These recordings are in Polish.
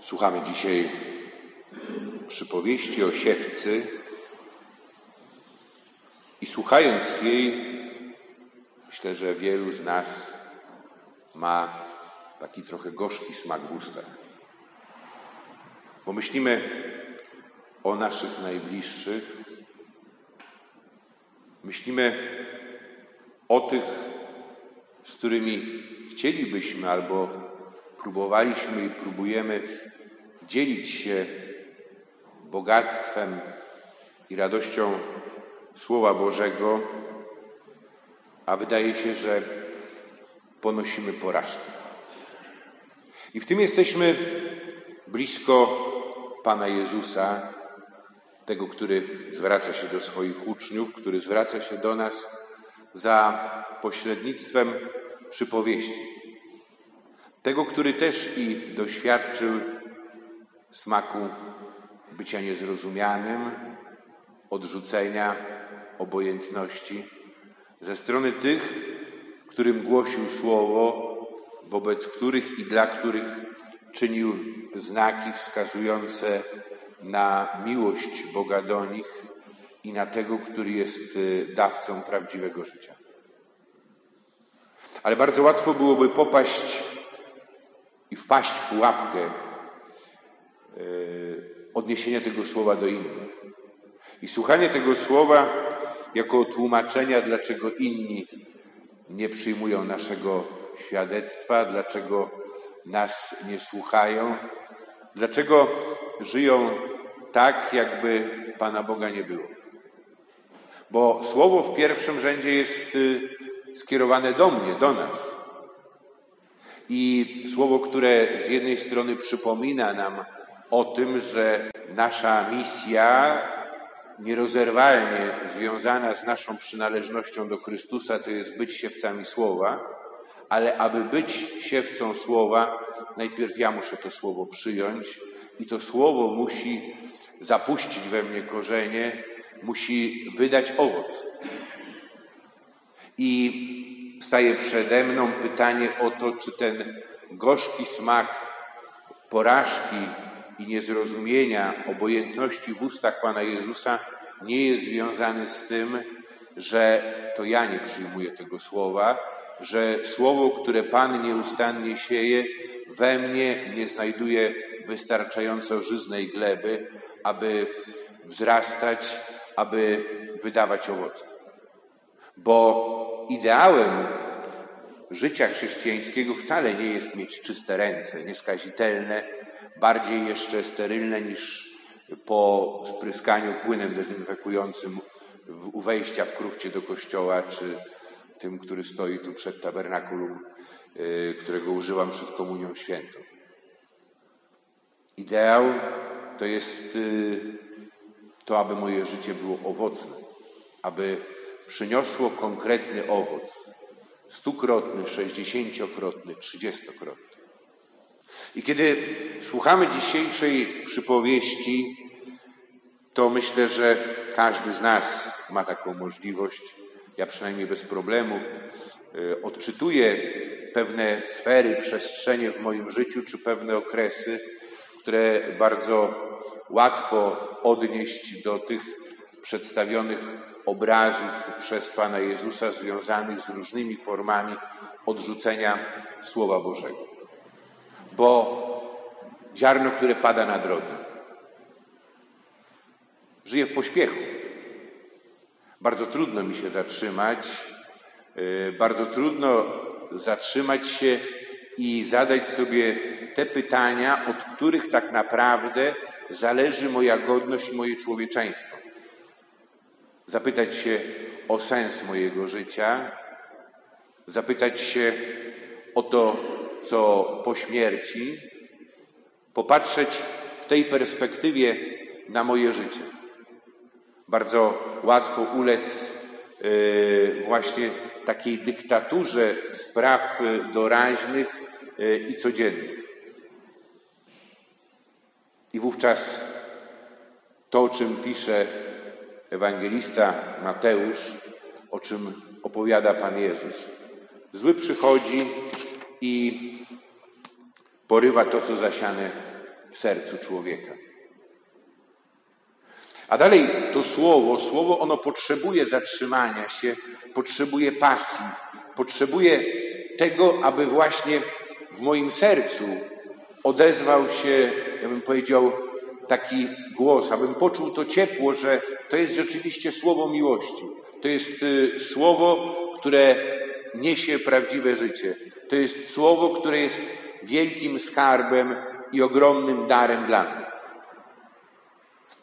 Słuchamy dzisiaj przypowieści o siewcy i słuchając jej, myślę, że wielu z nas ma taki trochę gorzki smak w ustach. Bo myślimy o naszych najbliższych, myślimy o tych, z którymi chcielibyśmy albo próbowaliśmy i próbujemy dzielić się bogactwem i radością Słowa Bożego, a wydaje się, że ponosimy porażkę. I w tym jesteśmy blisko Pana Jezusa, tego, który zwraca się do swoich uczniów, który zwraca się do nas za pośrednictwem przypowieści. Tego, który też i doświadczył smaku bycia niezrozumianym, odrzucenia, obojętności ze strony tych, którym głosił słowo, wobec których i dla których czynił znaki wskazujące na miłość Boga do nich i na tego, który jest y, dawcą prawdziwego życia. Ale bardzo łatwo byłoby popaść i wpaść w pułapkę e, odniesienia tego słowa do innych. I słuchanie tego słowa jako tłumaczenia, dlaczego inni nie przyjmują naszego świadectwa, dlaczego nas nie słuchają, dlaczego żyją tak, jakby Pana Boga nie było. Bo słowo w pierwszym rzędzie jest y, skierowane do mnie, do nas. I słowo, które z jednej strony przypomina nam o tym, że nasza misja nierozerwalnie związana z naszą przynależnością do Chrystusa to jest być siewcami słowa, ale aby być siewcą słowa, najpierw ja muszę to słowo przyjąć i to słowo musi zapuścić we mnie korzenie, musi wydać owoc. I staje przede mną pytanie o to, czy ten gorzki smak porażki i niezrozumienia, obojętności w ustach Pana Jezusa nie jest związany z tym, że to ja nie przyjmuję tego słowa, że słowo, które Pan nieustannie sieje, we mnie nie znajduje wystarczająco żyznej gleby, aby wzrastać, aby wydawać owoce. Bo ideałem życia chrześcijańskiego wcale nie jest mieć czyste ręce, nieskazitelne, bardziej jeszcze sterylne niż po spryskaniu płynem dezynfekującym u wejścia w kruchcie do kościoła, czy tym, który stoi tu przed tabernakulum, y, którego używam przed Komunią Świętą. Ideał to jest y, to, aby moje życie było owocne, aby przyniosło konkretny owoc. Stukrotny, sześćdziesięciokrotny, trzydziestokrotny. I kiedy słuchamy dzisiejszej przypowieści, to myślę, że każdy z nas ma taką możliwość. Ja przynajmniej bez problemu y, odczytuję pewne sfery, przestrzenie w moim życiu, czy pewne okresy, które bardzo łatwo odnieść do tych przedstawionych obrazów przez Pana Jezusa związanych z różnymi formami odrzucenia Słowa Bożego. Bo ziarno, które pada na drodze, żyje w pośpiechu. Bardzo trudno mi się zatrzymać, y, bardzo trudno zatrzymać się i zadać sobie te pytania, od których tak naprawdę zależy moja godność i moje człowieczeństwo. Zapytać się o sens mojego życia, zapytać się o to, co po śmierci, popatrzeć w tej perspektywie na moje życie. Bardzo łatwo ulec yy, właśnie takiej dyktaturze spraw doraźnych yy, i codziennych. I wówczas to, o czym pisze ewangelista Mateusz, o czym opowiada Pan Jezus. Zły przychodzi i porywa to, co zasiane w sercu człowieka. A dalej to słowo, słowo ono potrzebuje zatrzymania się, potrzebuje pasji, potrzebuje tego, aby właśnie w moim sercu odezwał się, ja bym powiedział, taki głos, abym poczuł to ciepło, że to jest rzeczywiście słowo miłości. To jest y, słowo, które niesie prawdziwe życie. To jest słowo, które jest wielkim skarbem i ogromnym darem dla mnie.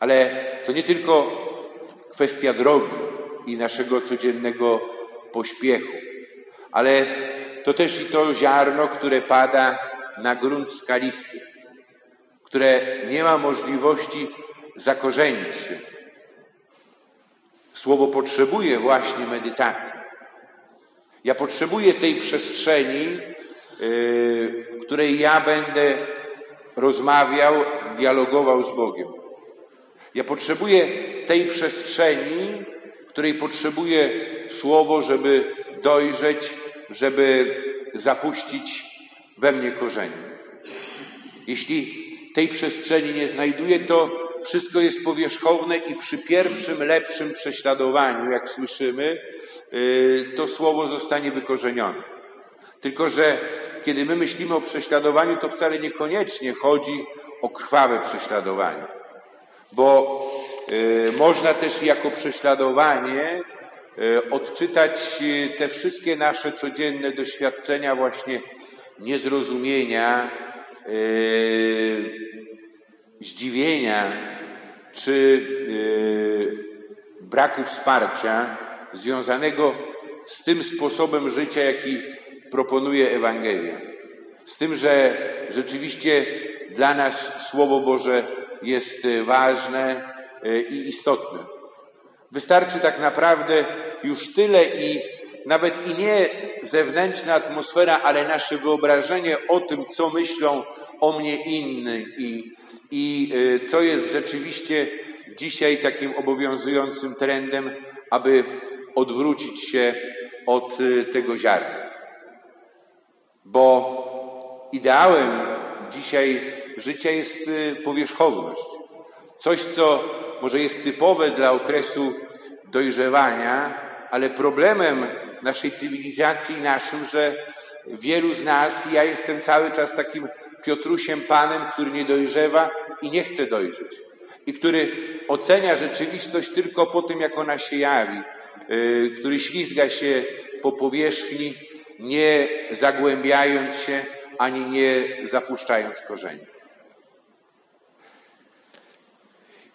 Ale to nie tylko kwestia drogi i naszego codziennego pośpiechu, ale to też i to ziarno, które pada na grunt skalisty, które nie ma możliwości zakorzenić się. Słowo potrzebuje właśnie medytacji. Ja potrzebuję tej przestrzeni, yy, w której ja będę rozmawiał, dialogował z Bogiem. Ja potrzebuję tej przestrzeni, której potrzebuję słowo, żeby dojrzeć, żeby zapuścić we mnie korzenie. Jeśli tej przestrzeni nie znajduję, to wszystko jest powierzchowne i przy pierwszym lepszym prześladowaniu, jak słyszymy, yy, to słowo zostanie wykorzenione. Tylko, że kiedy my myślimy o prześladowaniu, to wcale niekoniecznie chodzi o krwawe prześladowanie, bo yy, można też jako prześladowanie yy, odczytać te wszystkie nasze codzienne doświadczenia właśnie niezrozumienia, zdziwienia czy braku wsparcia związanego z tym sposobem życia, jaki proponuje Ewangelia. Z tym, że rzeczywiście dla nas Słowo Boże jest ważne i istotne. Wystarczy tak naprawdę już tyle i nawet i nie zewnętrzna atmosfera, ale nasze wyobrażenie o tym, co myślą o mnie inni i, i co jest rzeczywiście dzisiaj takim obowiązującym trendem, aby odwrócić się od tego ziarna. Bo ideałem dzisiaj życia jest powierzchowność. Coś, co może jest typowe dla okresu dojrzewania, ale problemem naszej cywilizacji naszym, że wielu z nas, ja jestem cały czas takim Piotrusiem Panem, który nie dojrzewa i nie chce dojrzeć. I który ocenia rzeczywistość tylko po tym, jak ona się jawi, yy, który ślizga się po powierzchni, nie zagłębiając się, ani nie zapuszczając korzeni.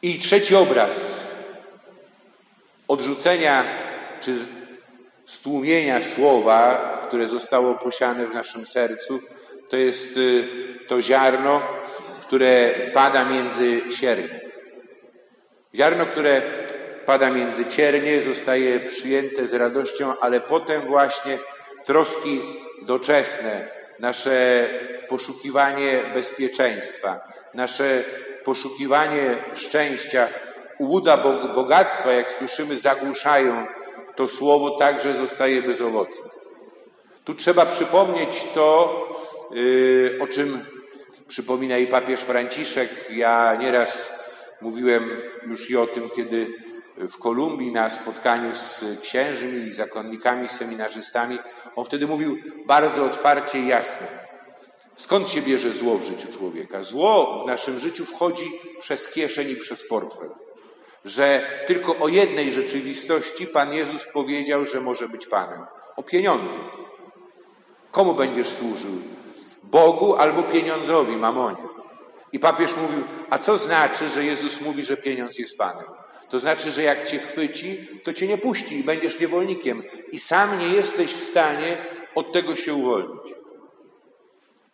I trzeci obraz odrzucenia czy stłumienia słowa, które zostało posiane w naszym sercu, to jest y, to ziarno, które pada między siernie. Ziarno, które pada między ciernie, zostaje przyjęte z radością, ale potem właśnie troski doczesne, nasze poszukiwanie bezpieczeństwa, nasze poszukiwanie szczęścia, ułuda bogactwa, jak słyszymy, zagłuszają to słowo także zostaje bezowocne. Tu trzeba przypomnieć to, y, o czym przypomina i papież Franciszek. Ja nieraz mówiłem już i o tym, kiedy w Kolumbii na spotkaniu z księżmi i zakonnikami, seminarzystami, on wtedy mówił bardzo otwarcie i jasno. Skąd się bierze zło w życiu człowieka? Zło w naszym życiu wchodzi przez kieszeń i przez portfel że tylko o jednej rzeczywistości Pan Jezus powiedział, że może być Panem o pieniądzu. Komu będziesz służył? Bogu albo pieniądzowi, mamonie. I papież mówił, a co znaczy, że Jezus mówi, że pieniądz jest Panem? To znaczy, że jak cię chwyci, to cię nie puści i będziesz niewolnikiem. I sam nie jesteś w stanie od tego się uwolnić.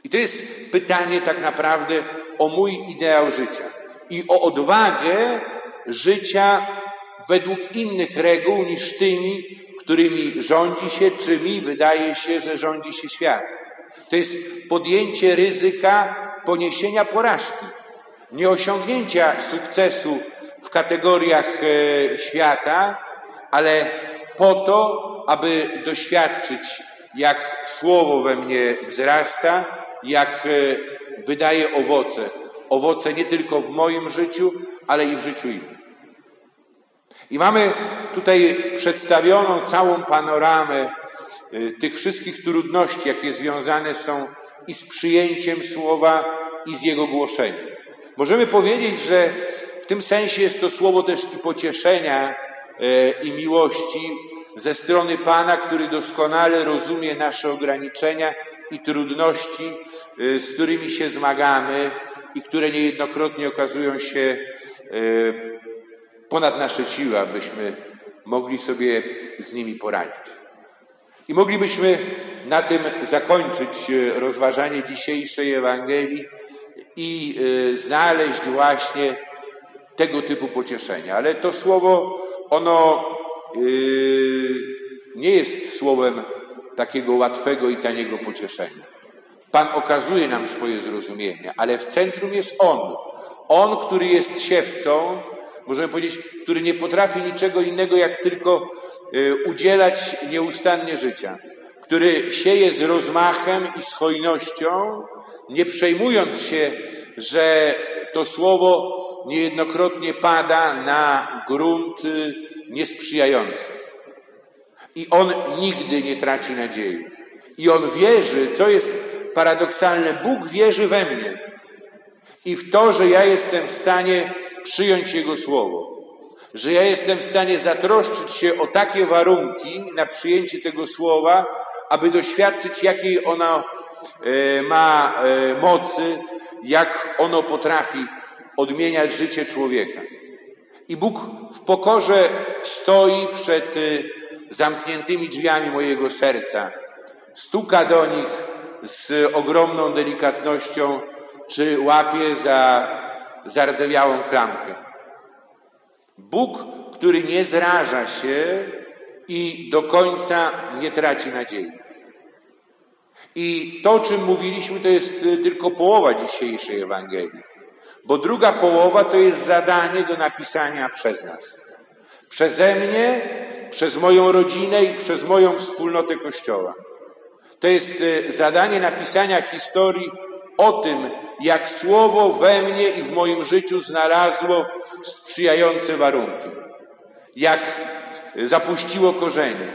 I to jest pytanie tak naprawdę o mój ideał życia i o odwagę życia według innych reguł niż tymi, którymi rządzi się, czy mi wydaje się, że rządzi się świat. To jest podjęcie ryzyka poniesienia porażki, nieosiągnięcia sukcesu w kategoriach e, świata, ale po to, aby doświadczyć, jak słowo we mnie wzrasta, jak e, wydaje owoce, owoce nie tylko w moim życiu, ale i w życiu innych. I mamy tutaj przedstawioną całą panoramę y, tych wszystkich trudności, jakie związane są i z przyjęciem słowa, i z jego głoszeniem. Możemy powiedzieć, że w tym sensie jest to słowo też i pocieszenia y, i miłości ze strony Pana, który doskonale rozumie nasze ograniczenia i trudności, y, z którymi się zmagamy i które niejednokrotnie okazują się ponad nasze siły, abyśmy mogli sobie z nimi poradzić. I moglibyśmy na tym zakończyć e, rozważanie dzisiejszej Ewangelii i e, znaleźć właśnie tego typu pocieszenia. Ale to słowo, ono e, nie jest słowem takiego łatwego i taniego pocieszenia. Pan okazuje nam swoje zrozumienie, ale w centrum jest On. On, który jest siewcą, możemy powiedzieć, który nie potrafi niczego innego, jak tylko y, udzielać nieustannie życia, który sieje z rozmachem i z hojnością, nie przejmując się, że to słowo niejednokrotnie pada na grunt y, niesprzyjający. I on nigdy nie traci nadziei. I on wierzy, co jest paradoksalne, Bóg wierzy we mnie. I w to, że ja jestem w stanie przyjąć Jego słowo. Że ja jestem w stanie zatroszczyć się o takie warunki na przyjęcie tego słowa, aby doświadczyć, jakiej ono e, ma e, mocy, jak ono potrafi odmieniać życie człowieka. I Bóg w pokorze stoi przed e, zamkniętymi drzwiami mojego serca, stuka do nich z ogromną delikatnością, czy łapie za zardzewiałą klamkę. Bóg, który nie zraża się i do końca nie traci nadziei. I to, o czym mówiliśmy, to jest y, tylko połowa dzisiejszej Ewangelii. Bo druga połowa to jest zadanie do napisania przez nas. Przeze mnie, przez moją rodzinę i przez moją wspólnotę Kościoła. To jest y, zadanie napisania historii o tym, jak słowo we mnie i w moim życiu znalazło sprzyjające warunki, jak zapuściło korzenie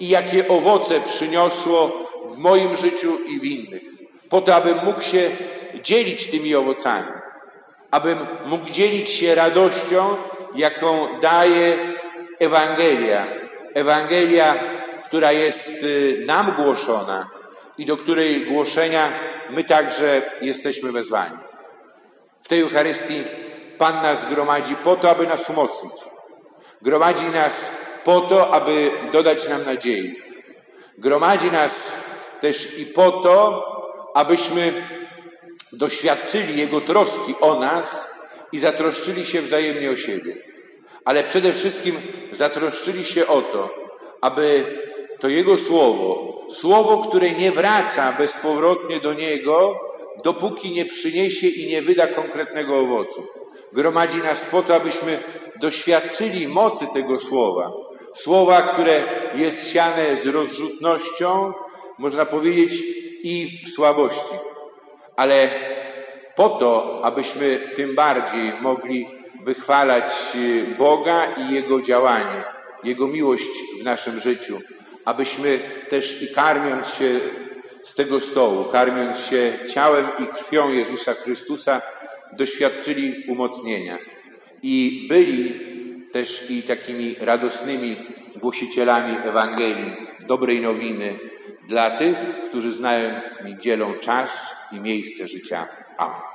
i jakie owoce przyniosło w moim życiu i w innych, po to, abym mógł się dzielić tymi owocami, abym mógł dzielić się radością, jaką daje Ewangelia. Ewangelia, która jest y, nam głoszona i do której głoszenia my także jesteśmy wezwani. W tej Eucharystii Pan nas gromadzi po to, aby nas umocnić. Gromadzi nas po to, aby dodać nam nadziei. Gromadzi nas też i po to, abyśmy doświadczyli Jego troski o nas i zatroszczyli się wzajemnie o siebie. Ale przede wszystkim zatroszczyli się o to, aby to Jego Słowo, Słowo, które nie wraca bezpowrotnie do Niego, dopóki nie przyniesie i nie wyda konkretnego owocu. Gromadzi nas po to, abyśmy doświadczyli mocy tego Słowa. Słowa, które jest siane z rozrzutnością, można powiedzieć, i w słabości. Ale po to, abyśmy tym bardziej mogli wychwalać Boga i Jego działanie, Jego miłość w naszym życiu abyśmy też i karmiąc się z tego stołu, karmiąc się ciałem i krwią Jezusa Chrystusa, doświadczyli umocnienia i byli też i takimi radosnymi głosicielami Ewangelii, dobrej nowiny dla tych, którzy znają i dzielą czas i miejsce życia. Amen.